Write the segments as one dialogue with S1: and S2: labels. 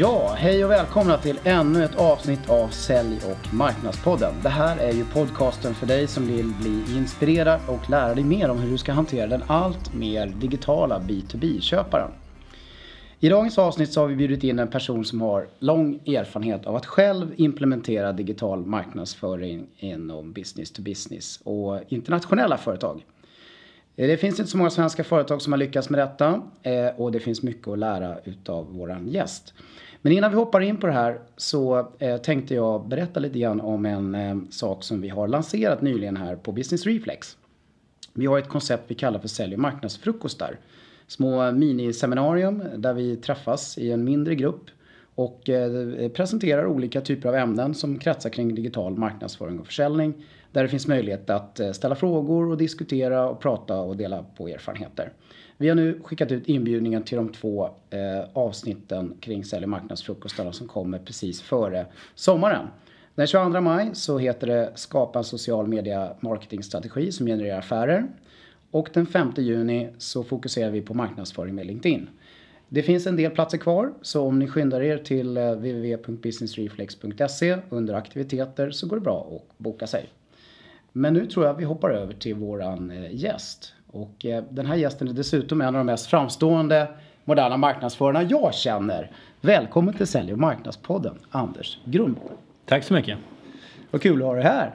S1: Ja, hej och välkomna till ännu ett avsnitt av Sälj och marknadspodden. Det här är ju podcasten för dig som vill bli inspirerad och lära dig mer om hur du ska hantera den allt mer digitala B2B-köparen. I dagens avsnitt så har vi bjudit in en person som har lång erfarenhet av att själv implementera digital marknadsföring inom business to business och internationella företag. Det finns inte så många svenska företag som har lyckats med detta eh, och det finns mycket att lära utav våran gäst. Men innan vi hoppar in på det här så eh, tänkte jag berätta lite grann om en eh, sak som vi har lanserat nyligen här på Business Reflex. Vi har ett koncept vi kallar för sälj och marknadsfrukostar. Små miniseminarium där vi träffas i en mindre grupp och eh, presenterar olika typer av ämnen som kretsar kring digital marknadsföring och försäljning där det finns möjlighet att eh, ställa frågor och diskutera och prata och dela på erfarenheter. Vi har nu skickat ut inbjudningen till de två eh, avsnitten kring sälj och marknadsfrukostarna som kommer precis före sommaren. Den 22 maj så heter det Skapa en social media marketingstrategi som genererar affärer. Och den 5 juni så fokuserar vi på marknadsföring med LinkedIn. Det finns en del platser kvar, så om ni skyndar er till eh, www.businessreflex.se under aktiviteter så går det bra att boka sig. Men nu tror jag vi hoppar över till våran eh, gäst. Och eh, den här gästen är dessutom en av de mest framstående moderna marknadsförarna jag känner. Välkommen till Sälj och marknadspodden, Anders Grundborg.
S2: Tack så mycket.
S1: Vad kul att ha dig här.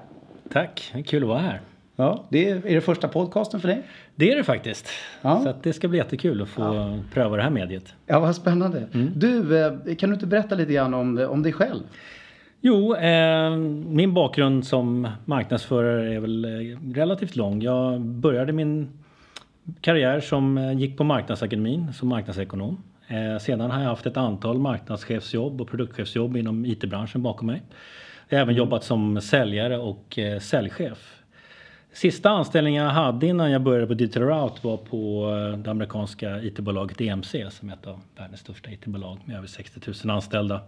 S2: Tack, kul att vara här.
S1: Ja, det är, är det första podcasten för dig?
S2: Det är det faktiskt. Ja. Så det ska bli jättekul att få ja. pröva det här mediet.
S1: Ja, vad spännande. Mm. Du, eh, kan du inte berätta lite grann om, om dig själv?
S2: Jo, eh, min bakgrund som marknadsförare är väl eh, relativt lång. Jag började min karriär som eh, gick på Marknadsakademin som marknadsekonom. Eh, sedan har jag haft ett antal marknadschefsjobb och produktchefsjobb inom IT-branschen bakom mig. Jag har även jobbat som säljare och eh, säljchef. Sista anställningen jag hade innan jag började på Digital Route var på det amerikanska IT-bolaget EMC som är ett av världens största IT-bolag med över 60 000 anställda.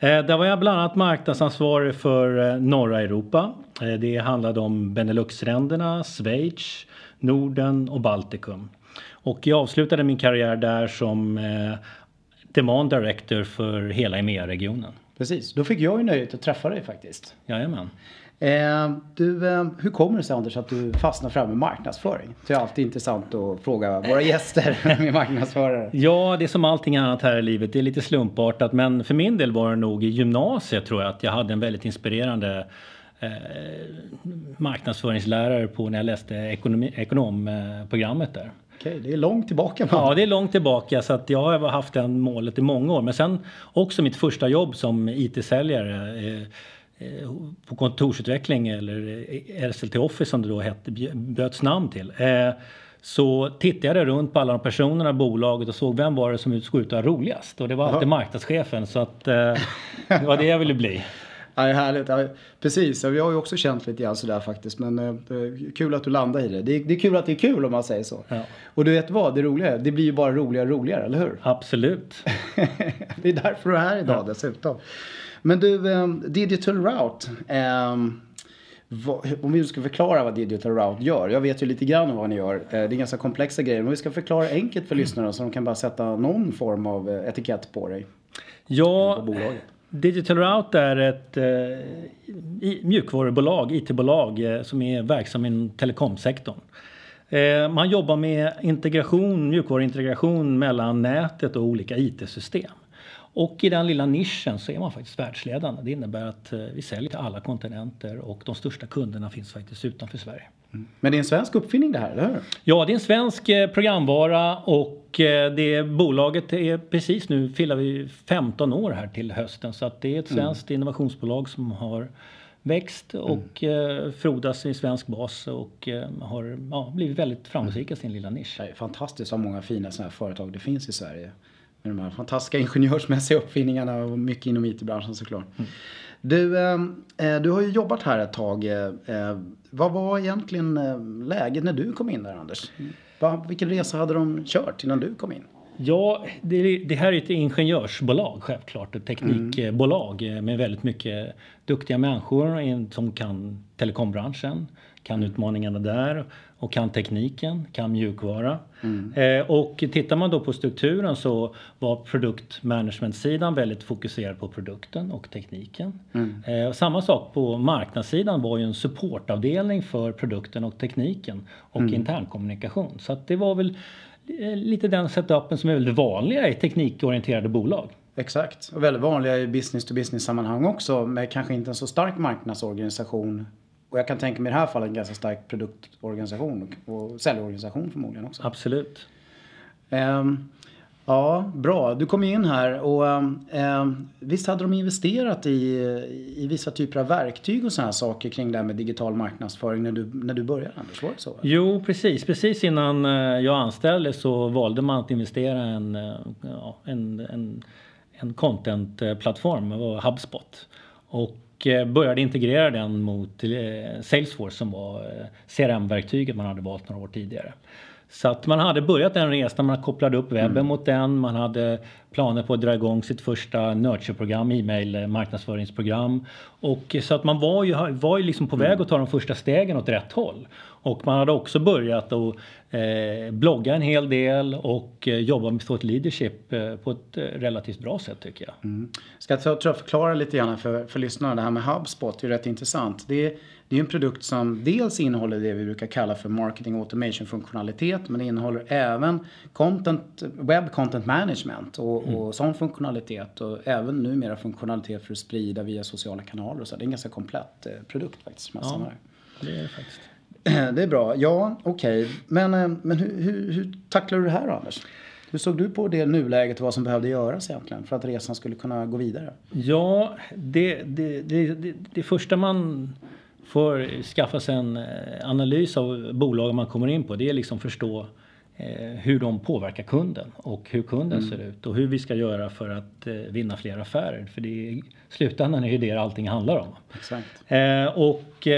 S2: Där var jag bland annat marknadsansvarig för norra Europa. Det handlade om Beneluxländerna, Schweiz, Norden och Baltikum. Och jag avslutade min karriär där som Demand Director för hela EMEA-regionen.
S1: Precis, då fick jag ju nöjet att träffa dig faktiskt.
S2: Jajamän.
S1: Eh, du, eh, hur kommer det sig Anders att du fastnar fram med marknadsföring? Det är alltid intressant att fråga våra gäster med marknadsförare.
S2: Ja, det är som allting annat här i livet. Det är lite slumpartat. Men för min del var det nog i gymnasiet tror jag att jag hade en väldigt inspirerande eh, marknadsföringslärare på när jag läste ekonomi, ekonomprogrammet där.
S1: Okej, det är långt tillbaka.
S2: Man. Ja, det är långt tillbaka så att jag har haft det målet i många år. Men sen också mitt första jobb som IT-säljare eh, Eh, på kontorsutveckling eller eh, SLT Office som det då hette, bjöds namn till. Eh, så tittade jag runt på alla de personerna i bolaget och såg vem var det som skulle ut och roligast. Och det var alltid marknadschefen så att det var det jag ville bli.
S1: Är härligt. Ja, precis, vi har ju också känt lite grann sådär faktiskt. Men eh, kul att du landar i det. det är, det. är, kul att det är kul om man säger så. Ja. Och du vet vad, det roliga är, det blir ju bara roligare och roligare, eller hur?
S2: Absolut.
S1: det är därför du är här idag ja. dessutom. Men du, um, Digital Route. Um, vad, om vi ska förklara vad Digital Route gör. Jag vet ju lite grann om vad ni gör. Eh, det är ganska komplexa grejer. Men vi ska förklara enkelt för mm. lyssnarna så de kan bara sätta någon form av eh, etikett på dig.
S2: Ja, på Digital Route är ett eh, mjukvarubolag, IT-bolag eh, som är verksam inom telekomsektorn. Eh, man jobbar med integration, mjukvaruintegration mellan nätet och olika IT-system. Och i den lilla nischen så är man faktiskt världsledande. Det innebär att eh, vi säljer till alla kontinenter och de största kunderna finns faktiskt utanför Sverige.
S1: Mm. Men det är en svensk uppfinning det här, eller hur?
S2: Ja, det är en svensk eh, programvara och eh, det bolaget är precis nu firar vi 15 år här till hösten så att det är ett mm. svenskt mm. innovationsbolag som har växt och mm. frodas i svensk bas och har ja, blivit väldigt framgångsrika i sin lilla nisch.
S1: Det är fantastiskt vad många fina sådana här företag det finns i Sverige med de här fantastiska ingenjörsmässiga uppfinningarna och mycket inom IT-branschen såklart. Mm. Du, eh, du har ju jobbat här ett tag. Eh, vad var egentligen eh, läget när du kom in där Anders? Va, vilken resa hade de kört innan du kom in?
S2: Ja, det, det, här är ett ingenjörsbolag självklart, ett teknikbolag mm. med väldigt mycket duktiga människor som kan telekombranschen, kan utmaningarna där och kan tekniken, kan mjukvara. Mm. Eh, och tittar man då på strukturen så var produktmanagementsidan väldigt fokuserad på produkten och tekniken. Mm. Eh, och samma sak på marknadssidan var ju en supportavdelning för produkten och tekniken och mm. internkommunikation. Så att det var väl eh, lite den setupen som är väldigt vanliga i teknikorienterade bolag.
S1: Exakt, och väldigt vanliga i business to business sammanhang också med kanske inte en så stark marknadsorganisation och jag kan tänka mig i det här fallet en ganska stark produktorganisation och säljorganisation förmodligen också.
S2: Absolut.
S1: Um, ja, bra. Du kom in här och um, visst hade de investerat i, i vissa typer av verktyg och sådana här saker kring det här med digital marknadsföring när du, när du började Anders? Var det så?
S2: Jo, precis. Precis innan eh, jag anställdes så valde man att investera en, eh, en, en, en content-plattform, HubSpot. Och och eh, började integrera den mot eh, Salesforce som var eh, CRM-verktyget man hade valt några år tidigare. Så att man hade börjat den resan, man kopplade upp webben mm. mot den, man hade planer på att dra igång sitt första nurture-program, e-mail marknadsföringsprogram. Och så att man var ju, var ju liksom på väg mm. att ta de första stegen åt rätt håll. Och man hade också börjat att eh, blogga en hel del och eh, jobba med thought leadership eh, på ett eh, relativt bra sätt tycker jag.
S1: Mm. Ska jag tror jag förklara lite grann för, för lyssnarna det här med HubSpot, det är rätt intressant. Det är, det är en produkt som dels innehåller det vi brukar kalla för marketing automation funktionalitet men det innehåller även content, web content management och, mm. och sån funktionalitet och även numera funktionalitet för att sprida via sociala kanaler och så. Det är en ganska komplett eh, produkt faktiskt.
S2: Ja, det är det faktiskt.
S1: Det är bra. Ja, okej. Okay. Men, eh, men hur, hur, hur tacklar du det här då, Anders? Hur såg du på det nuläget och vad som behövde göras egentligen för att resan skulle kunna gå vidare?
S2: Ja, det, det, det, det första man får skaffa sig en eh, analys av bolagen man kommer in på. Det är liksom förstå eh, hur de påverkar kunden och hur kunden mm. ser ut och hur vi ska göra för att eh, vinna fler affärer. För det i slutändan är det det allting handlar om.
S1: Exakt.
S2: och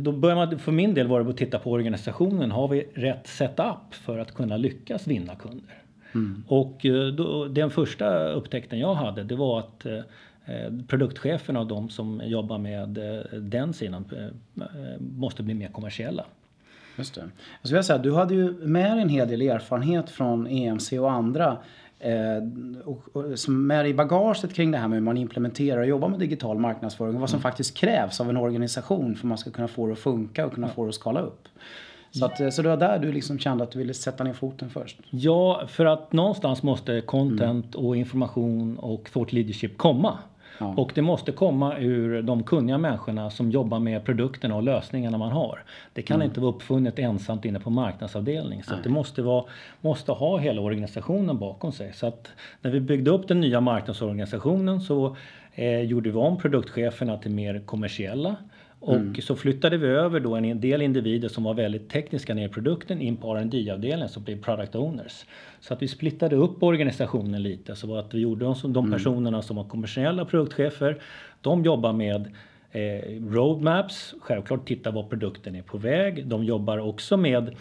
S2: då börjar man, för min del var det att titta på organisationen. Har vi rätt setup för att kunna lyckas vinna kunder? Mm. Och då, den första upptäckten jag hade det var att produktcheferna och de som jobbar med eh, den sidan eh, måste bli mer kommersiella.
S1: Just det. Jag skulle säga, du hade ju med en hel del erfarenhet från EMC och andra eh, och, och, som är i bagaget kring det här med hur man implementerar och jobbar med digital marknadsföring och vad som mm. faktiskt krävs av en organisation för att man ska kunna få det att funka och kunna få det att skala upp. Så, att, så det var där du liksom kände att du ville sätta ner foten först?
S2: Ja, för att någonstans måste content mm. och information och thought leadership komma. Ja. Och det måste komma ur de kunniga människorna som jobbar med produkterna och lösningarna man har. Det kan mm. inte vara uppfunnet ensamt inne på marknadsavdelning. Så det måste, vara, måste ha hela organisationen bakom sig. Så att när vi byggde upp den nya marknadsorganisationen så eh, gjorde vi om produktcheferna till mer kommersiella. Och mm. så flyttade vi över då en del individer som var väldigt tekniska ner i produkten in på rd avdelningen som blev product owners. Så att vi splittade upp organisationen lite så att vi gjorde som de mm. personerna som var kommersiella produktchefer. De jobbar med eh, roadmaps, självklart titta var produkten är på väg. De jobbar också med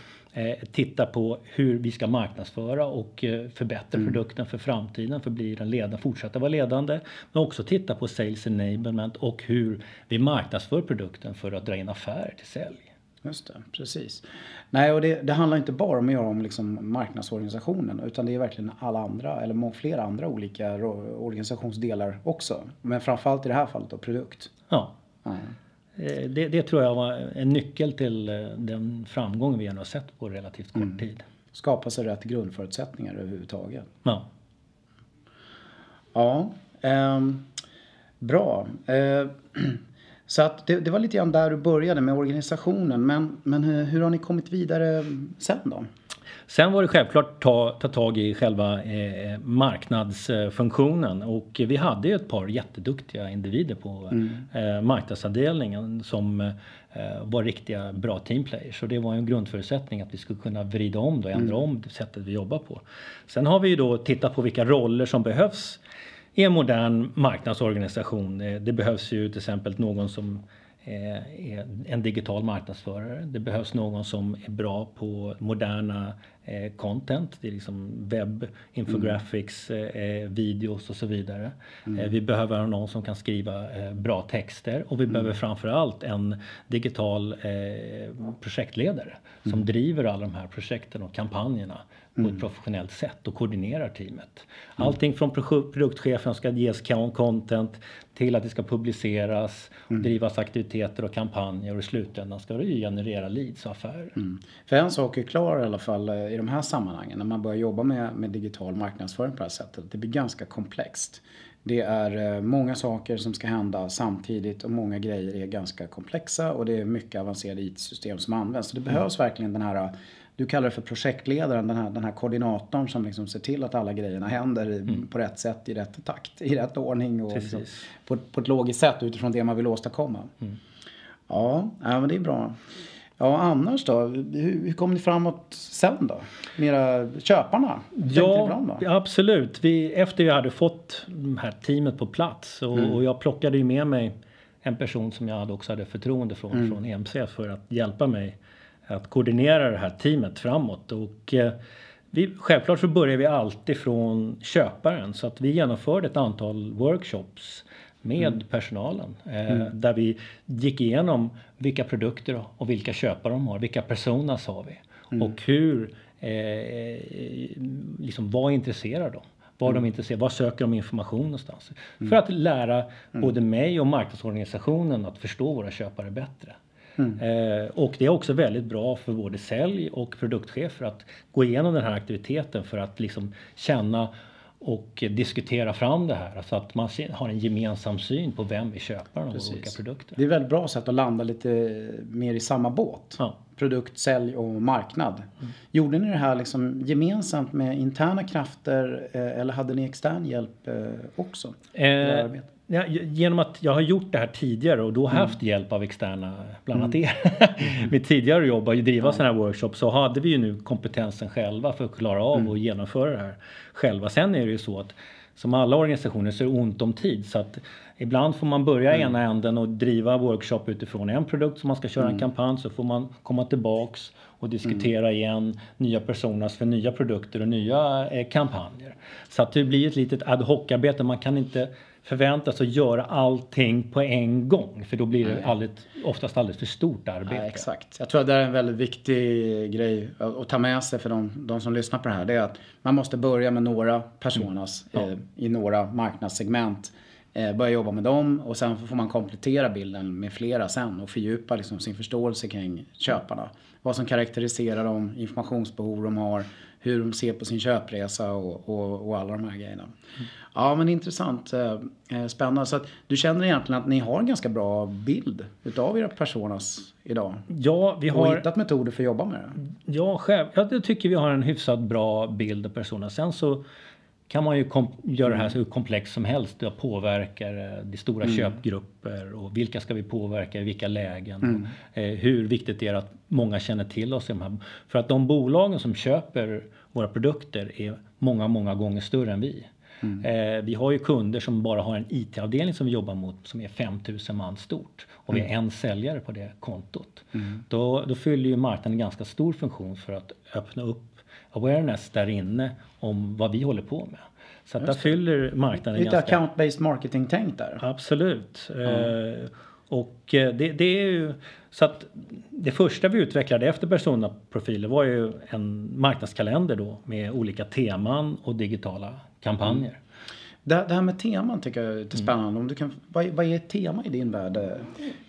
S2: titta på hur vi ska marknadsföra och eh, förbättra mm. produkten för framtiden för att bli den ledande, fortsätta vara ledande. Men också titta på sales enablement och hur vi marknadsför produkten för att dra in affärer till sälj.
S1: Just det, precis. Nej, och det, det, handlar inte bara om att göra om liksom marknadsorganisationen utan det är verkligen alla andra, eller flera andra olika organisationsdelar också. Men framförallt i det här fallet då produkt.
S2: Ja. ja. Eh, det, det, tror jag var en nyckel till eh, den framgång vi har sett på relativt kort mm. tid.
S1: Skapa sig rätt grundförutsättningar överhuvudtaget.
S2: Ja.
S1: Ja. Eh, bra. Eh, så att det, det, var lite grann där du började med organisationen. Men, men hur, hur har ni kommit vidare sen då?
S2: Sen var det självklart ta, ta tag i själva eh, marknadsfunktionen och vi hade ju ett par jätteduktiga individer på mm. eh, marknadsavdelningen som eh, var riktiga bra teamplayers. Så det var en grundförutsättning att vi skulle kunna vrida om och ändra mm. om sättet vi jobbar på. Sen har vi ju då tittat på vilka roller som behövs i en modern marknadsorganisation. Eh, det behövs ju till exempel någon som en digital marknadsförare. Det behövs någon som är bra på moderna eh, content. Det är liksom webb, infographics, eh, videos och så vidare. Mm. vi behöver någon som kan skriva bra texter och vi mm. behöver framförallt en digital projektledare som mm. driver alla de här projekten och kampanjerna på ett mm. professionellt sätt och koordinerar teamet. Mm. Allting från produktchefen ska ges content till att det ska publiceras, mm. drivas aktiviteter och kampanjer och i slutändan ska det ju generera leads och affärer. Mm.
S1: För en sak är klar i alla fall eh, i de här sammanhangen när man börjar jobba med, med digital marknadsföring på det här sättet. Det blir ganska komplext. Det är eh, många saker som ska hända samtidigt och många grejer är ganska komplexa och det är mycket avancerade IT-system som används. Så det behövs mm. verkligen den här du kallar det för projektledaren, den här, den här koordinatorn som liksom ser till att alla grejerna händer mm. på rätt sätt, i rätt takt, i rätt ordning och liksom på, på ett logiskt sätt utifrån det man vill åstadkomma. Mm. Ja, ja, men det är bra. Ja, annars då? Hur, hur kom ni framåt sen då? Med era köparna?
S2: Ja, absolut. Vi, efter vi hade fått det här teamet på plats och, mm. och, jag plockade ju med mig en person som jag också hade förtroende från, mm. från EMC för att hjälpa mig att koordinera det här teamet framåt. Och, eh, vi, självklart så börjar vi alltid från köparen så att vi genomförde ett antal workshops med mm. personalen eh, mm. där vi gick igenom vilka produkter och vilka köpare de har, vilka personas har vi mm. och hur, eh, liksom vad intresserar de? Vad de mm. intresserade, vad söker de information någonstans? Mm. För att lära mm. både mig och marknadsorganisationen att förstå våra köpare bättre. Mm. Eh, och det är också väldigt bra för både sälj och produktchefer att gå igenom den här aktiviteten för att liksom känna och diskutera fram det här så att man har en gemensam syn på vem är köparen av olika produkter.
S1: Det är ett väldigt bra sätt att landa lite mer i samma båt. Ja. Produkt, sälj och marknad. Mm. Gjorde ni det här liksom gemensamt med interna krafter eh, eller hade ni extern hjälp eh, också? Eh,
S2: Ja, genom att jag har gjort det här tidigare och då mm. haft mm. hjälp av externa, bland annat mm. er. Mm. Mitt tidigare jobb att driva ja. sådana här workshops så hade vi ju nu kompetensen själva för att klara av mm. och genomföra det här själva. Sen är det ju så att som alla organisationer så är det ont om tid så att ibland får man börja mm. ena änden och driva workshop utifrån en produkt som man ska köra mm. en kampanj så får man komma tillbaks och diskutera mm. igen nya personas för nya produkter och nya eh, kampanjer. Så att det blir ett litet ad hoc-arbete. Man kan inte förväntas att göra allting på en gång för då blir det alldeles, oftast alldeles för stort arbete.
S1: Ja, exakt. Jag tror att det är en väldigt viktig grej att ta med sig för de, de, som lyssnar på det här. Det är att man måste börja med några personas mm. ja. eh, i några marknadssegment. Eh, börja jobba med dem och sen får man komplettera bilden med flera sen och fördjupa liksom sin förståelse kring köparna. Vad som karaktäriserar dem, informationsbehov de har, hur de ser på sin köpresa och, och, och alla de här grejerna. Mm. Ja men intressant. Eh, eh, spännande. Så att du känner egentligen att ni har en ganska bra bild utav era personas idag?
S2: Ja, vi har...
S1: Och hittat metoder för att jobba med det?
S2: Ja, själv. Jag tycker vi har en hyfsat bra bild av personas. Sen så kan man ju göra det här så komplext som helst. Det påverkar de stora mm. köpgrupper och vilka ska vi påverka i vilka lägen. Mm. Eh, hur viktigt det är att många känner till oss. För att de bolagen som köper våra produkter är många, många gånger större än vi. Mm. Eh, vi har ju kunder som bara har en IT-avdelning som vi jobbar mot som är 5000 man stort och vi är mm. en säljare på det kontot. Mm. Då, då fyller ju marknaden en ganska stor funktion för att öppna upp awareness där inne om vad vi håller på med. Så att där fyller marknaden
S1: Lite ganska... account-based marketing-tänk där.
S2: Absolut. Mm. och eh, det, det, är ju så att det första vi utvecklade efter personaprofiler var ju en marknadskalender då med olika teman och digitala kampanjer. Mm.
S1: Det, det, här med teman tycker jag är lite spännande. Mm. Om du kan, vad, vad är ett tema i din värld?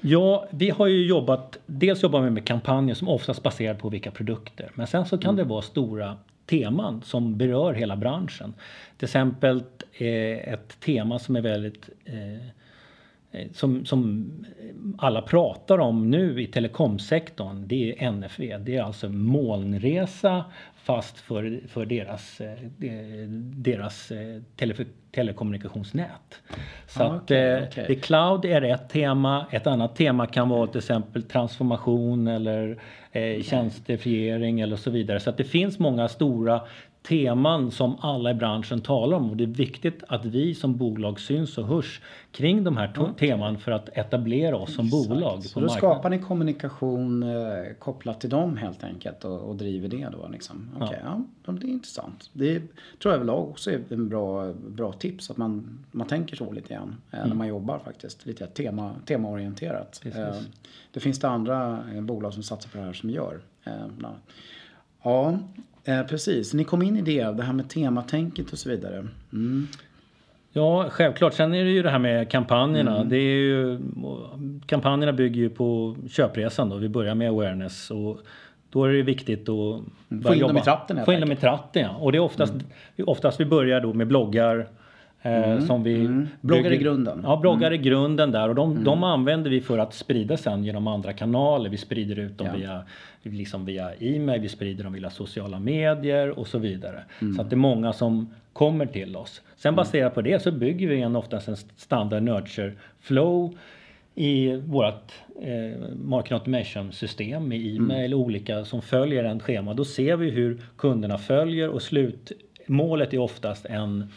S2: Ja, vi har ju jobbat, dels jobbar vi med kampanjer som oftast baserar på vilka produkter. Men sen så kan mm. det vara stora teman som berör hela branschen. Till exempel eh, ett tema som är väldigt eh, Eh, som, som alla pratar om nu i telekomsektorn, det är NFV. Det är alltså molnresa fast för, för deras, eh, deras eh, tele, telekommunikationsnät. Så ah, okay, att okay. The Cloud är ett tema. Ett annat tema kan vara till exempel transformation eller eh, tjänstefiering eller så vidare. Så att det finns många stora teman som alla i branschen talar om och det är viktigt att vi som bolag syns och hörs kring de här okay. teman för att etablera oss som Exakt. bolag.
S1: Så då marknaden. skapar ni kommunikation eh, kopplat till dem helt enkelt och, och driver det då liksom? Okej, okay, ja. ja. det är intressant. Det tror jag överlag också är en bra, bra tips att man, man tänker så lite grann eh, mm. när man jobbar faktiskt. Lite tema, temaorienterat. Eh, det finns det andra eh, bolag som satsar på det här som gör. Eh, ja, Eh, precis, ni kom in i det, det här med tematänket och så vidare. Mm.
S2: Ja, självklart. Sen är det ju det här med kampanjerna. Mm. Det är ju, kampanjerna bygger ju på köpresan då. Vi börjar med awareness. Och då är det viktigt att
S1: mm. Få in jobba. dem i tratten
S2: Få in dem i tratten, ja. Och det är oftast, mm. oftast vi börjar då med bloggar. Eh, mm. Som vi mm.
S1: Bloggar i grunden.
S2: Ja, bloggar mm. i grunden där. Och de, mm. de använder vi för att sprida sen genom andra kanaler. Vi sprider ut dem ja. via liksom via e-mail, vi sprider dem via sociala medier och så vidare. Mm. Så att det är många som kommer till oss. Sen mm. baserat på det så bygger vi en oftast en standard nurture flow i vårt eh, market automation system med e-mail mm. olika som följer en schema. Då ser vi hur kunderna följer och slutmålet är oftast en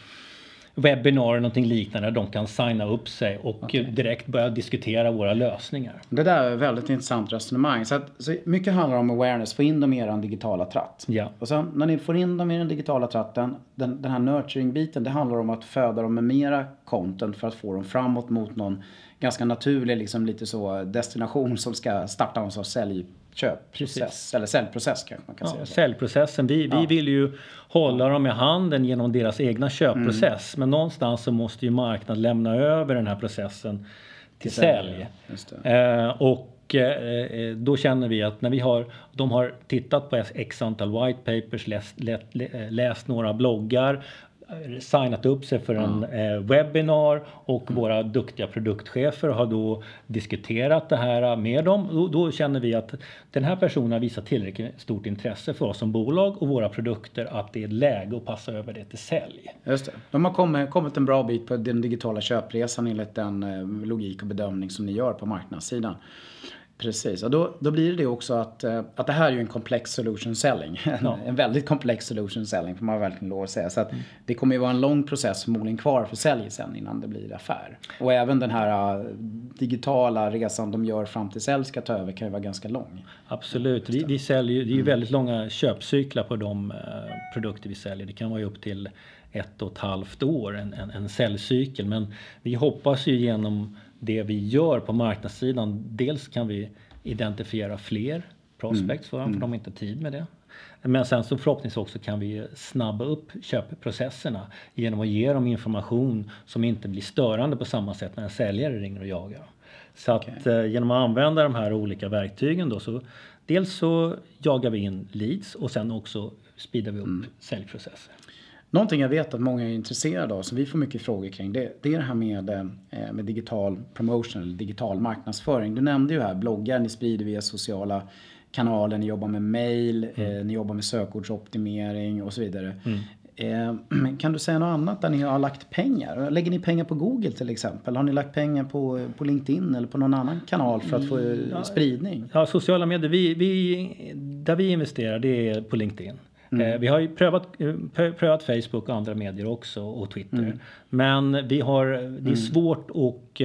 S2: webbinar eller någonting liknande. De kan signa upp sig och okay. direkt börja diskutera våra lösningar.
S1: Det där är ett väldigt intressant resonemang. Så, att, så mycket handlar om awareness, få in dem i er digitala tratt.
S2: Ja.
S1: Och sen när ni får in dem i den digitala tratten, den, den här nurturing-biten, det handlar om att föda dem med mera content för att få dem framåt mot någon ganska naturlig, liksom lite så destination som ska starta någon sorts sälj köpprocess. Eller säljprocess kanske man kan ja, säga.
S2: Säljprocessen. Vi, ja. vi vill ju hålla dem i handen genom deras egna köpprocess. Mm. Men någonstans så måste ju marknaden lämna över den här processen till, till sälj. Eh, och eh, då känner vi att när vi har, de har tittat på x antal white papers, läst, läst, läst några bloggar, signat upp sig för en mm. webbinar och mm. våra duktiga produktchefer har då diskuterat det här med dem. Då, då, känner vi att den här personen har visat tillräckligt stort intresse för oss som bolag och våra produkter att det är läge att passa över det till sälj.
S1: Just det. De har kommit, kommit en bra bit på den digitala köpresan enligt den eh, logik och bedömning som ni gör på marknadssidan. Precis, och då, då blir det också att, eh, att det här är ju en komplex solution selling. Ja. en väldigt komplex solution selling får man verkligen lov att säga. Så att mm. det kommer ju vara en lång process förmodligen kvar för sälj sen innan det blir affär. Och även den här uh, digitala resan de gör fram till sälj ska ta över kan ju vara ganska lång.
S2: Absolut, vi, vi säljer, det är ju mm. väldigt långa köpcyklar på de uh, produkter vi säljer. Det kan vara upp till ett och ett halvt år, en, en, en säljcykel. Men vi hoppas ju genom det vi gör på marknadssidan. Dels kan vi identifiera fler prospects mm. för, för de har inte tid med det. Men sen så förhoppningsvis också kan vi snabba upp köpprocesserna genom att ge dem information som inte blir störande på samma sätt när en säljare ringer och jagar. Så okay. att eh, genom att använda de här olika verktygen då så dels så jagar vi in leads och sen också speedar vi upp mm. säljprocesser.
S1: Någonting jag vet att många är intresserade av, som vi får mycket frågor kring, det, det är det här med, eh, med digital promotion eller digital marknadsföring. Du nämnde ju här bloggar, ni sprider via sociala kanaler, ni jobbar med mail, mm. eh, ni jobbar med sökordsoptimering och så vidare. Mm. Eh, kan du säga något annat där ni har lagt pengar? Lägger ni pengar på Google till exempel? Har ni lagt pengar på, på LinkedIn eller på någon annan kanal för att få ja, spridning?
S2: Ja, sociala medier, vi, vi, där vi investerar det är på LinkedIn. Mm. Eh, vi har ju prövat, eh, prövat Facebook och andra medier också och Twitter. Mm. Men vi har, det är mm. svårt att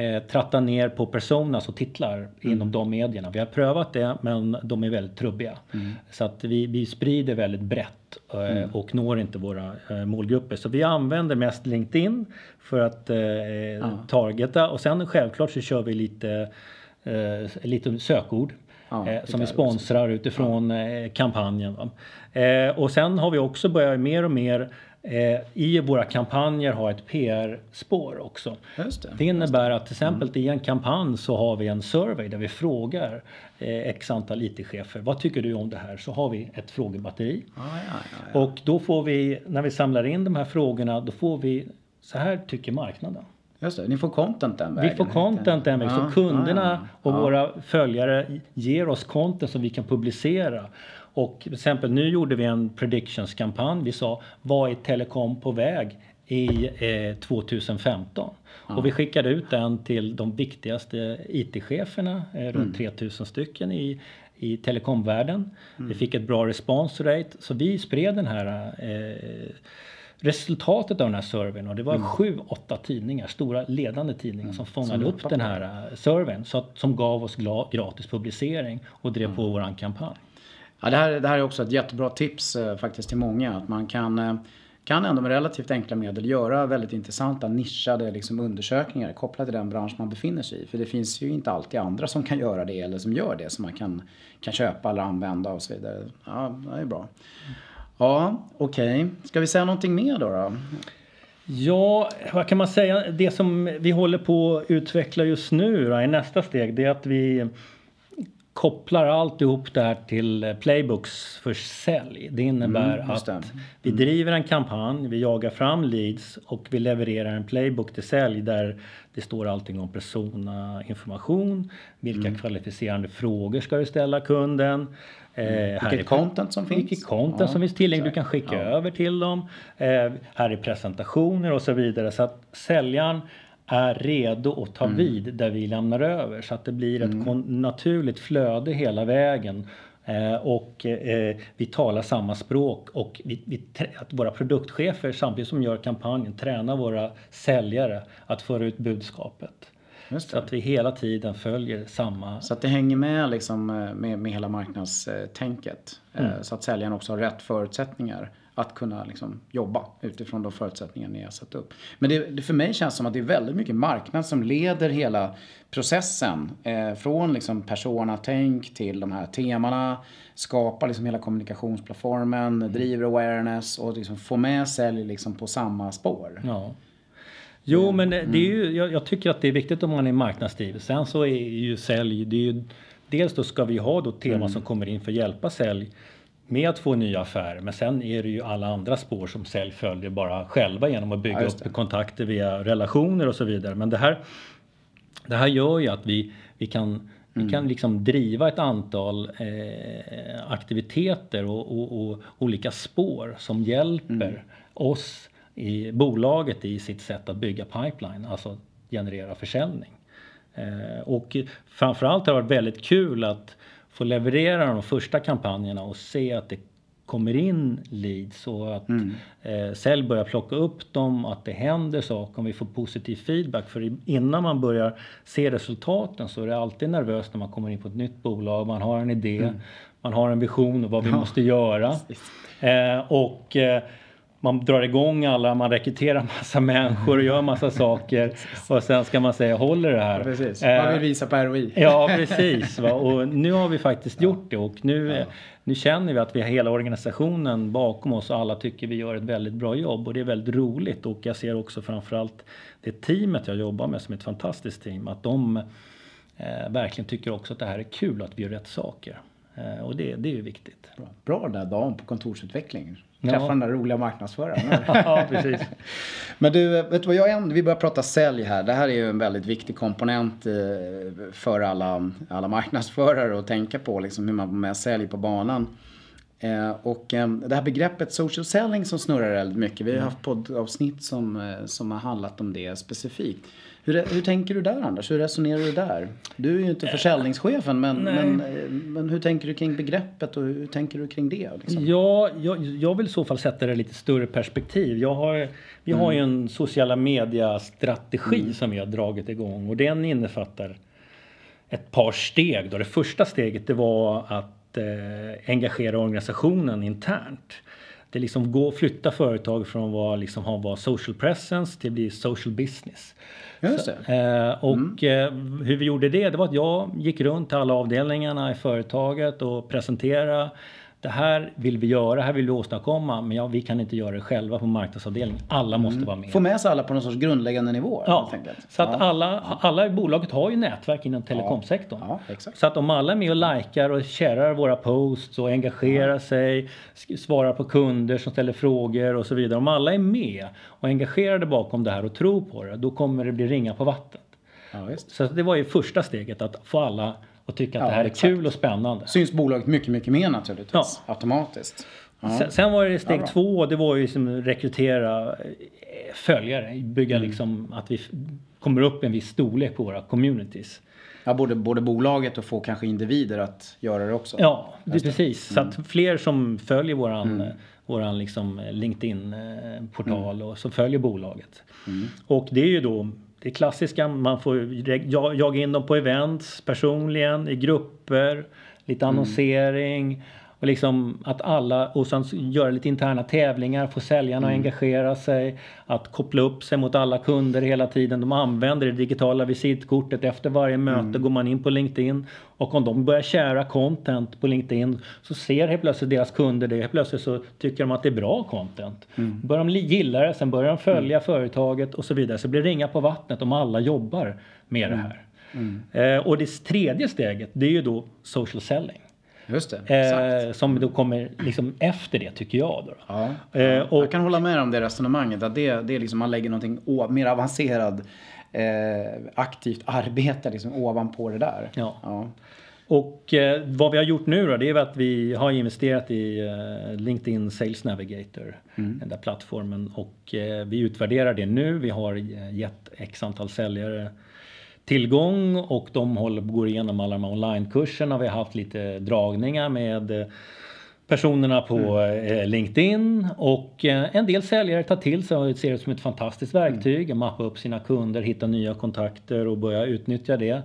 S2: eh, tratta ner på personas och titlar mm. inom de medierna. Vi har prövat det men de är väldigt trubbiga. Mm. Så att vi, vi sprider väldigt brett eh, mm. och når inte våra eh, målgrupper. Så vi använder mest LinkedIn för att eh, ja. targeta och sen självklart så kör vi lite, lite sökord. Ja, eh, som vi sponsrar utifrån ja. Eh, kampanjen. Eh, och sen har vi också börjat mer och mer i våra kampanjer ha ett PR-spår också.
S1: Det,
S2: det, innebär att till exempel mm. i en kampanj så har vi en survey där vi frågar x antal IT-chefer. Vad tycker du om det här? Så har vi ett frågebatteri.
S1: Ah, ja, ja,
S2: och då får vi, när vi samlar in de här frågorna, då får vi så här tycker marknaden.
S1: Just det, ni får content den vägen.
S2: Vi får content den vägen. Ja, så kunderna ja, ja. och våra följare ger oss content som vi kan publicera. Och till exempel nu gjorde vi en predictions-kampanj. Vi sa vad är telekom på väg i eh, 2015? Och vi skickade ut den till de viktigaste IT-cheferna, eh, runt mm. 3000 stycken i, i telekomvärlden.
S1: Mm.
S2: Vi fick ett bra response rate så vi spred den här eh, resultatet av den här surveyn och det var
S1: Mm.
S2: sju, åtta tidningar, stora ledande tidningar som fångade
S1: Som
S2: upp den här eh, surveyn så att, som gav oss gratis publicering och drev
S1: Mm.
S2: på våran kampanj.
S1: Ja, det, här, det här är också ett jättebra tips eh, faktiskt till många. Att man kan, eh, kan ändå med relativt enkla medel göra väldigt intressanta nischade liksom, undersökningar kopplat till den bransch man befinner sig i. För det finns ju inte alltid andra som kan göra det eller som gör det som man kan, kan köpa eller använda och så vidare. Ja, det är bra. Ja, okej. Ska vi säga någonting mer då? då?
S2: Ja, vad kan man säga? Det som vi håller på att utveckla just nu då, i nästa steg det är att vi kopplar alltihop det här till playbooks för sälj. Det innebär
S1: Mm,
S2: att
S1: det.
S2: vi driver en kampanj, vi jagar fram leads och vi levererar en playbook till sälj där det står allting om persona information, vilka
S1: Mm.
S2: kvalificerande frågor ska du ställa kunden, eh, här är-
S1: Vilket content som finns.
S2: vilket content
S1: Ja,
S2: som finns tillgängligt. Du kan skicka
S1: Ja.
S2: över till dem. Eh, här är presentationer och så vidare. Så att säljaren är redo att ta
S1: Mm.
S2: vid där vi lämnar över. Så att det blir ett kon- naturligt flöde hela vägen. Eh, och eh, vi talar samma språk och vi, vi, att våra produktchefer samtidigt som gör kampanjen tränar våra säljare att föra ut budskapet. Så att vi hela tiden följer samma
S1: Så att det hänger med liksom eh, med, med hela marknadstänket. Eh,
S2: Mm.
S1: Så att säljaren också har rätt förutsättningar att kunna liksom jobba utifrån de förutsättningar ni har satt upp. Men det, det för mig känns som att det är väldigt mycket marknad som leder hela processen. Eh, från liksom persona-tänk till de här temana. Skapar liksom hela kommunikationsplattformen,
S2: Mm.
S1: driver awareness och liksom får med sälj liksom på samma spår.
S2: Ja. Jo, men det är ju, jag, jag tycker att det är viktigt om man är marknadsdriven. Sen så är ju sälj, det är ju, dels då ska vi ha då teman som kommer in för att hjälpa sälj med att få nya affärer. Men sen är det ju alla andra spår som sälj följer bara själva genom att bygga
S1: Ja,
S2: upp kontakter via relationer och så vidare. Men det här, det här gör ju att vi, vi kan vi kan liksom driva ett antal eh, aktiviteter och, och, och olika spår som hjälper oss i bolaget i sitt sätt att bygga pipeline, alltså generera försäljning. Eh, och framförallt har det varit väldigt kul att få leverera de första kampanjerna och se att det kommer in leads och att eh, sälj börjar plocka upp dem, att det händer saker, om vi får positiv feedback. För innan man börjar se resultaten så är det alltid nervöst när man kommer in på ett nytt bolag, man har en idé, man har en vision och vad vi måste göra. Eh, och eh, man drar igång alla, man rekryterar massa människor och gör massa saker. Och sen ska man säga, håller det här?
S1: Precis,
S2: Eh,
S1: man vill visa på ROI.
S2: Ja, precis. Va? Och nu har vi faktiskt gjort det och nu, nu känner vi att vi har hela organisationen bakom oss och alla tycker vi gör ett väldigt bra jobb och det är väldigt roligt och jag ser också framförallt det teamet jag jobbar med som är ett fantastiskt team att de eh, verkligen tycker också att det här är kul att vi gör rätt saker. Eh, och det, det är ju viktigt.
S1: Bra. Bra den där dagen på kontorsutveckling.
S2: Ja.
S1: Träffa den där roliga marknadsföraren.
S2: ja, precis.
S1: Men du, vet du vad jag än, vi börjar prata sälj här. Det här är ju en väldigt viktig komponent eh, för alla, alla marknadsförare att tänka på liksom hur man får med sälj på banan. Eh, och eh, det här begreppet social selling som snurrar väldigt mycket. Vi har haft poddavsnitt som, eh, som har handlat om det specifikt. Hur, hur tänker du där Anders? Hur resonerar du där? Du är ju inte försäljningschefen men, men, eh, men hur tänker du kring begreppet och hur tänker du kring det? Liksom?
S2: Ja, jag, jag vill i så fall sätta det i lite större perspektiv. Jag har, vi har ju en sociala media-strategi som vi har dragit igång och den innefattar ett par steg. Då. Det första steget det var att eh, engagera organisationen internt. Det liksom gå, flytta företag från att liksom, ha vara social presence till att bli social business.
S1: Just det.
S2: Eh, och eh, hur vi gjorde det, det var att jag gick runt till alla avdelningarna i företaget och presenterade det här vill vi göra, det här vill vi åstadkomma, men ja, vi kan inte göra det själva på marknadsavdelningen. Alla måste vara med.
S1: Få med sig alla på någon sorts grundläggande nivå.
S2: Ja, så att
S1: Ja.
S2: alla, alla i bolaget har ju nätverk inom telekomsektorn.
S1: Ja.
S2: Så att om alla är med och likar och sharear våra posts och engagerar sig, svarar på kunder som ställer frågor och så vidare. Om alla är med och engagerade bakom det här och tror på det, då kommer det bli ringa på vattnet. Så det var ju första steget, att få alla att tycka att
S1: Ja,
S2: det här är
S1: exakt.
S2: kul och spännande.
S1: Syns bolaget mycket, mycket mer naturligtvis. Automatiskt. Ja.
S2: Sen, sen var det steg
S1: Ja,
S2: två, det var ju som rekrytera eh, följare, bygga
S1: Mm.
S2: liksom att vi kommer upp en viss storlek på våra communities.
S1: Ja, både, både bolaget och få kanske individer att göra det också.
S2: Ja, det, precis. Så att fler som följer våran, våran liksom LinkedIn-portal
S1: Mm.
S2: och så följer bolaget. Och det är ju då det klassiska, man får jaga in dem på events personligen, i grupper, lite
S1: Mm.
S2: annonsering. Och liksom att alla, och sen göra lite interna tävlingar, få säljarna
S1: Mm.
S2: att engagera sig. Att koppla upp sig mot alla kunder hela tiden. De använder det digitala visitkortet. Efter varje möte
S1: Mm.
S2: går man in på LinkedIn. Och om de börjar kära content på LinkedIn så ser helt plötsligt deras kunder det. Helt plötsligt så tycker de att det är bra content.
S1: Mm.
S2: Börjar de gilla det, sen börjar de följa företaget och så vidare. Så blir det ringa på vattnet om alla jobbar med det här.
S1: Mm.
S2: Eh, och det tredje steget det är ju då social selling.
S1: Just det, exakt.
S2: Eh, som då kommer liksom efter det tycker jag. Då.
S1: Ja,
S2: Eh,
S1: ja.
S2: och-
S1: Jag kan hålla med om det resonemanget. Att det, det är liksom man lägger någonting mer avancerad eh, aktivt arbete liksom ovanpå det där.
S2: Ja.
S1: Ja.
S2: Och eh, vad vi har gjort nu då, det är att vi har investerat i eh, LinkedIn Sales Navigator, den där plattformen. Och eh, vi utvärderar det nu. Vi har eh, gett x antal säljare tillgång och de håller, går igenom alla de här onlinekurserna. Vi har haft lite dragningar med eh, personerna på eh, LinkedIn och eh, en del säljare tar till sig och ser det som ett fantastiskt verktyg. Mappa upp sina kunder, hitta nya kontakter och börja utnyttja det.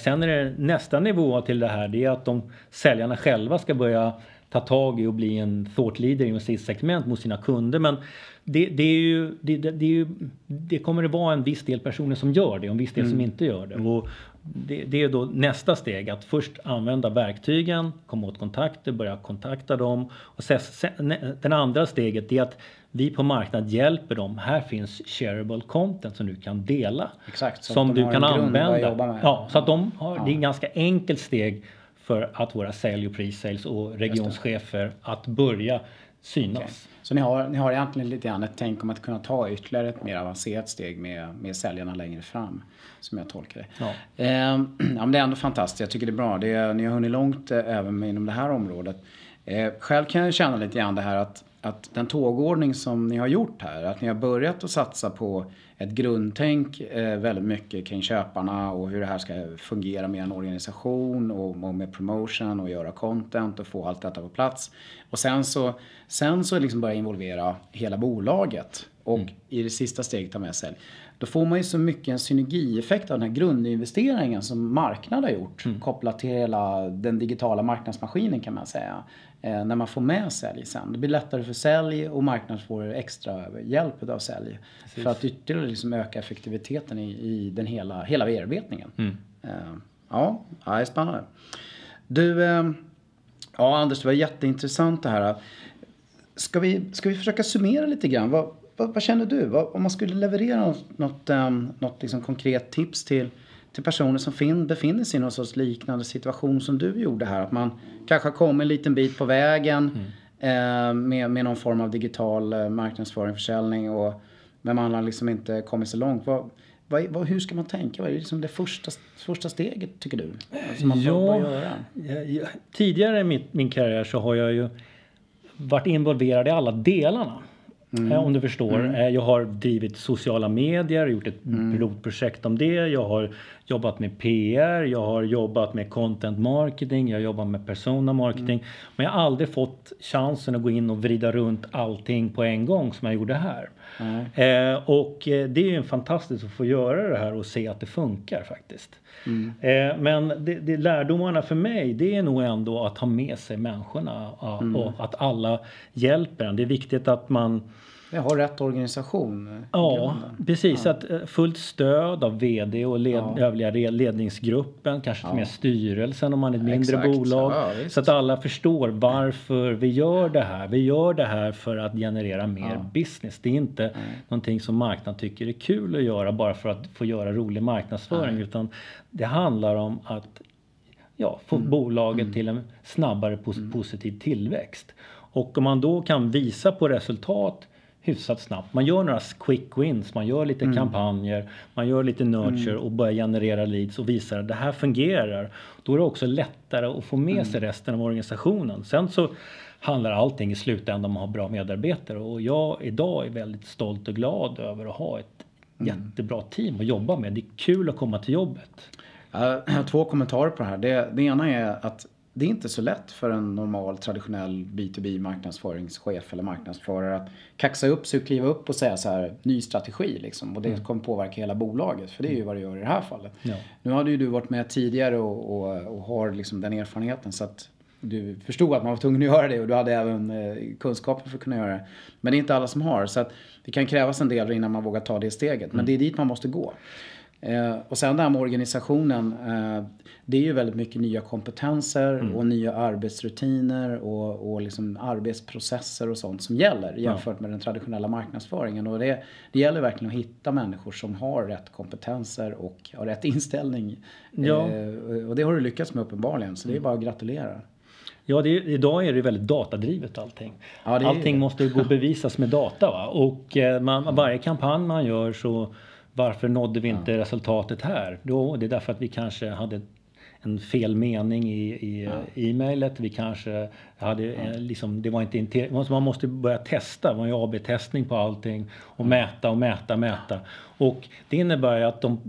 S2: Sen är det nästa nivå till det här, det är att de säljarna själva ska börja ta tag i och bli en thought leader inom sitt segment mot sina kunder. Men det, det, är ju, det, det, det, är ju, det kommer att vara en viss del personer som gör det och en viss del som inte gör det. Och det, det är då nästa steg att först använda verktygen, komma åt kontakter, börja kontakta dem. Och sen, sen, den andra steget är att vi på marknaden hjälper dem. Här finns shareable content som du kan dela.
S1: Exakt,
S2: som du kan
S1: en
S2: använda. Ja, så att de har, det är ett ganska enkelt steg för att våra sälj och pre-sales och regionschefer att börja synas.
S1: Okej. Så ni har, ni har egentligen lite grann ett tänk om att kunna ta ytterligare ett mer avancerat steg med, med säljarna längre fram. Som jag tolkar det.
S2: Ja.
S1: Ehm, ja, men det är ändå fantastiskt. Jag tycker det är bra. Det ni har hunnit långt eh, även inom det här området. Eh, själv kan jag känna lite grann det här att, att den tågordning som ni har gjort här. Att ni har börjat att satsa på ett grundtänk eh, väldigt mycket kring köparna och hur det här ska fungera med en organisation och, och med promotion och göra content och få allt detta på plats. Och sen så, sen så liksom börja involvera hela bolaget och i det sista steget ta med sälj. Då får man ju så mycket en synergieffekt av den här grundinvesteringen som marknad har gjort kopplat till hela den digitala marknadsmaskinen kan man säga. Eh, när man får med sälj sen. Det blir lättare för sälj och marknaden får extra hjälp av sälj. För att ytterligare liksom öka effektiviteten i, i den hela, hela bearbetningen. Eh, ja, ja, det är spännande. Du, eh, ja Anders det var jätteintressant det här. Ska vi, ska vi försöka summera lite grann? Vad, vad, vad känner du? Vad, om man skulle leverera något, något, um, något liksom konkret tips till, till personer som fin, befinner sig i någon sorts liknande situation som du gjorde här. Att man kanske har kommit en liten bit på vägen eh, med, med någon form av digital eh, marknadsföring, försäljning. Och, men man har liksom inte kommit så långt. Vad, vad, vad, hur ska man tänka? Vad är liksom det första, första steget tycker du? Som man
S2: Ja.
S1: bör göra?
S2: Ja, ja, Tidigare i min, min karriär så har jag ju varit involverad i alla delarna. Eh, Om du förstår. Eh, Jag har drivit sociala medier, gjort ett pilotprojekt om det. Jag har jobbat med PR, jag har jobbat med content marketing, jag har jobbat med persona marketing. Men jag har aldrig fått chansen att gå in och vrida runt allting på en gång som jag gjorde här. Eh, och eh, det är ju fantastiskt att få göra det här och se att det funkar faktiskt. Eh, men det, det, lärdomarna för mig det är nog ändå att ha med sig människorna ja, och att alla hjälper en. Det är viktigt att man
S1: Jag har rätt organisation.
S2: Ja, precis. Att eh, fullt stöd av VD och led, övriga re- ledningsgruppen, kanske till med styrelsen om man är ett mindre
S1: Exakt.
S2: bolag.
S1: Ja,
S2: så att alla förstår varför vi gör det här. Vi gör det här för att generera mer business. Det är inte någonting som marknaden tycker är kul att göra bara för att få göra rolig marknadsföring. Utan det handlar om att ja, få
S1: Mm.
S2: bolaget till en snabbare pos- positiv tillväxt. Och om man då kan visa på resultat hyfsat snabbt. Man gör några quick wins, man gör lite
S1: Mm.
S2: kampanjer, man gör lite nurture och börjar generera leads och visar att det här fungerar. Då är det också lättare att få med
S1: Mm.
S2: sig resten av organisationen. Sen så handlar allting i slutändan om att ha bra medarbetare och jag idag är väldigt stolt och glad över att ha ett
S1: Mm.
S2: jättebra team att jobba med. Det är kul att komma till jobbet.
S1: Jag har två kommentarer på det här. Det, det ena är att det är inte så lätt för en normal traditionell B2B marknadsföringschef eller marknadsförare att kaxa upp sig och kliva upp och säga så här ny strategi liksom. Och det mm. kommer påverka hela bolaget. För det är ju vad det gör i det här fallet. Ja. Nu hade ju du varit med tidigare och, och, och har liksom den erfarenheten så att du förstod att man var tvungen att göra det och du hade även eh, kunskapen för att kunna göra det. Men det är inte alla som har. Så att det kan krävas en del innan man vågar ta det steget. Men mm. det är dit man måste gå. Eh, och sen det här med organisationen. Eh, det är ju väldigt mycket nya kompetenser mm. och nya arbetsrutiner och, och liksom arbetsprocesser och sånt som gäller jämfört med den traditionella marknadsföringen. Och det, det gäller verkligen att hitta människor som har rätt kompetenser och har rätt inställning. Ja. Eh, och det har du lyckats med uppenbarligen, så det är bara att gratulera.
S2: Ja, det är, idag är det väldigt datadrivet allting. Ja, allting måste gå bevisas med data. Va? Och man, varje kampanj man gör så varför nådde vi inte ja. resultatet här? Jo, det är därför att vi kanske hade en fel mening i, i ja. e-mailet. Vi kanske hade ja. liksom, det var inte man måste börja testa, man gör AB-testning på allting och mäta och mäta, mäta. Och det innebär ju att de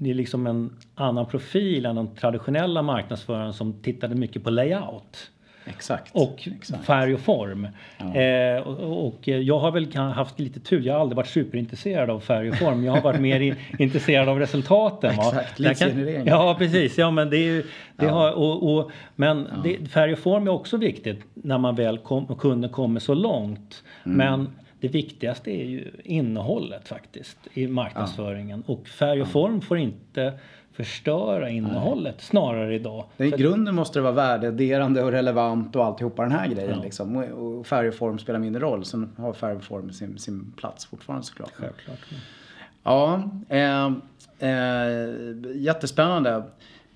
S2: det är liksom en annan profil än de traditionella marknadsförarna som tittade mycket på layout.
S1: Exakt.
S2: Och
S1: exakt.
S2: färg och form. Ja. Eh, och, och, jag har väl haft lite tur. Jag har aldrig varit superintresserad av färg och form. Jag har varit mer i, intresserad av resultaten.
S1: Exakt, leadsgenerering.
S2: Ja, precis. Ja, men det är ju, det ja. har, och, och, men ja. det, färg och form är också viktigt när man väl kom, kunden kommer så långt. Mm. Men det viktigaste är ju innehållet faktiskt i marknadsföringen. Och färg och form får inte förstöra innehållet Nej. snarare idag.
S1: I grunden måste det vara värdeadderande och relevant och alltihopa den här grejen. Ja. Liksom. Och färg och form spelar mindre roll. Sen har färg och form sin, sin plats fortfarande såklart.
S2: Självklart.
S1: Ja, eh, eh, jättespännande.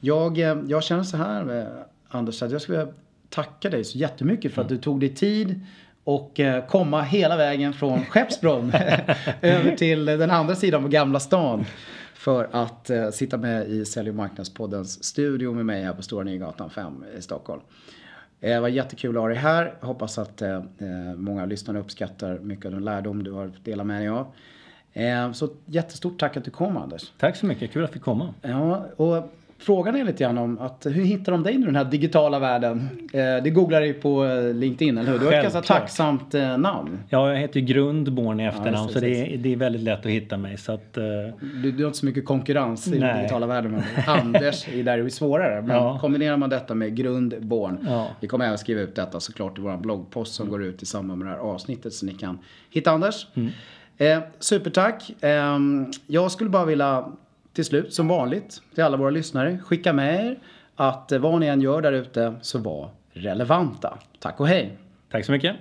S1: Jag, eh, jag känner så här eh, Anders, att jag skulle vilja tacka dig så jättemycket för att mm. du tog dig tid och eh, komma hela vägen från Skeppsbron över till den andra sidan på Gamla stan för att eh, sitta med i Sälj och marknadspoddens studio med mig här på Stora Nygatan 5 i Stockholm. Eh, det var jättekul att ha dig här. Hoppas att eh, eh, många lyssnare uppskattar mycket av den lärdom du har delat med dig av. Eh, så jättestort tack att du kom Anders.
S2: Tack så mycket, kul att fick komma.
S1: Ja, och Frågan är lite grann om att hur hittar de dig i den här digitala världen? Eh, det googlar du på eh, LinkedIn, eller hur? Du har ett ganska tacksamt eh, namn.
S2: Ja, jag heter Grundborn i efternamn ja, så det är, det är väldigt lätt att hitta mig. Så att,
S1: du, du har inte så mycket konkurrens i nej. den digitala världen. Anders är där det är svårare. Men ja. kombinerar man detta med Grundborn. Ja. Vi kommer även skriva ut detta såklart i vår bloggpost som mm. går ut i samband med det här avsnittet så ni kan hitta Anders. Mm. Eh, supertack. Eh, jag skulle bara vilja till slut, som vanligt, till alla våra lyssnare, skicka med er att eh, vad ni än gör där ute så var relevanta. Tack och hej!
S2: Tack så mycket!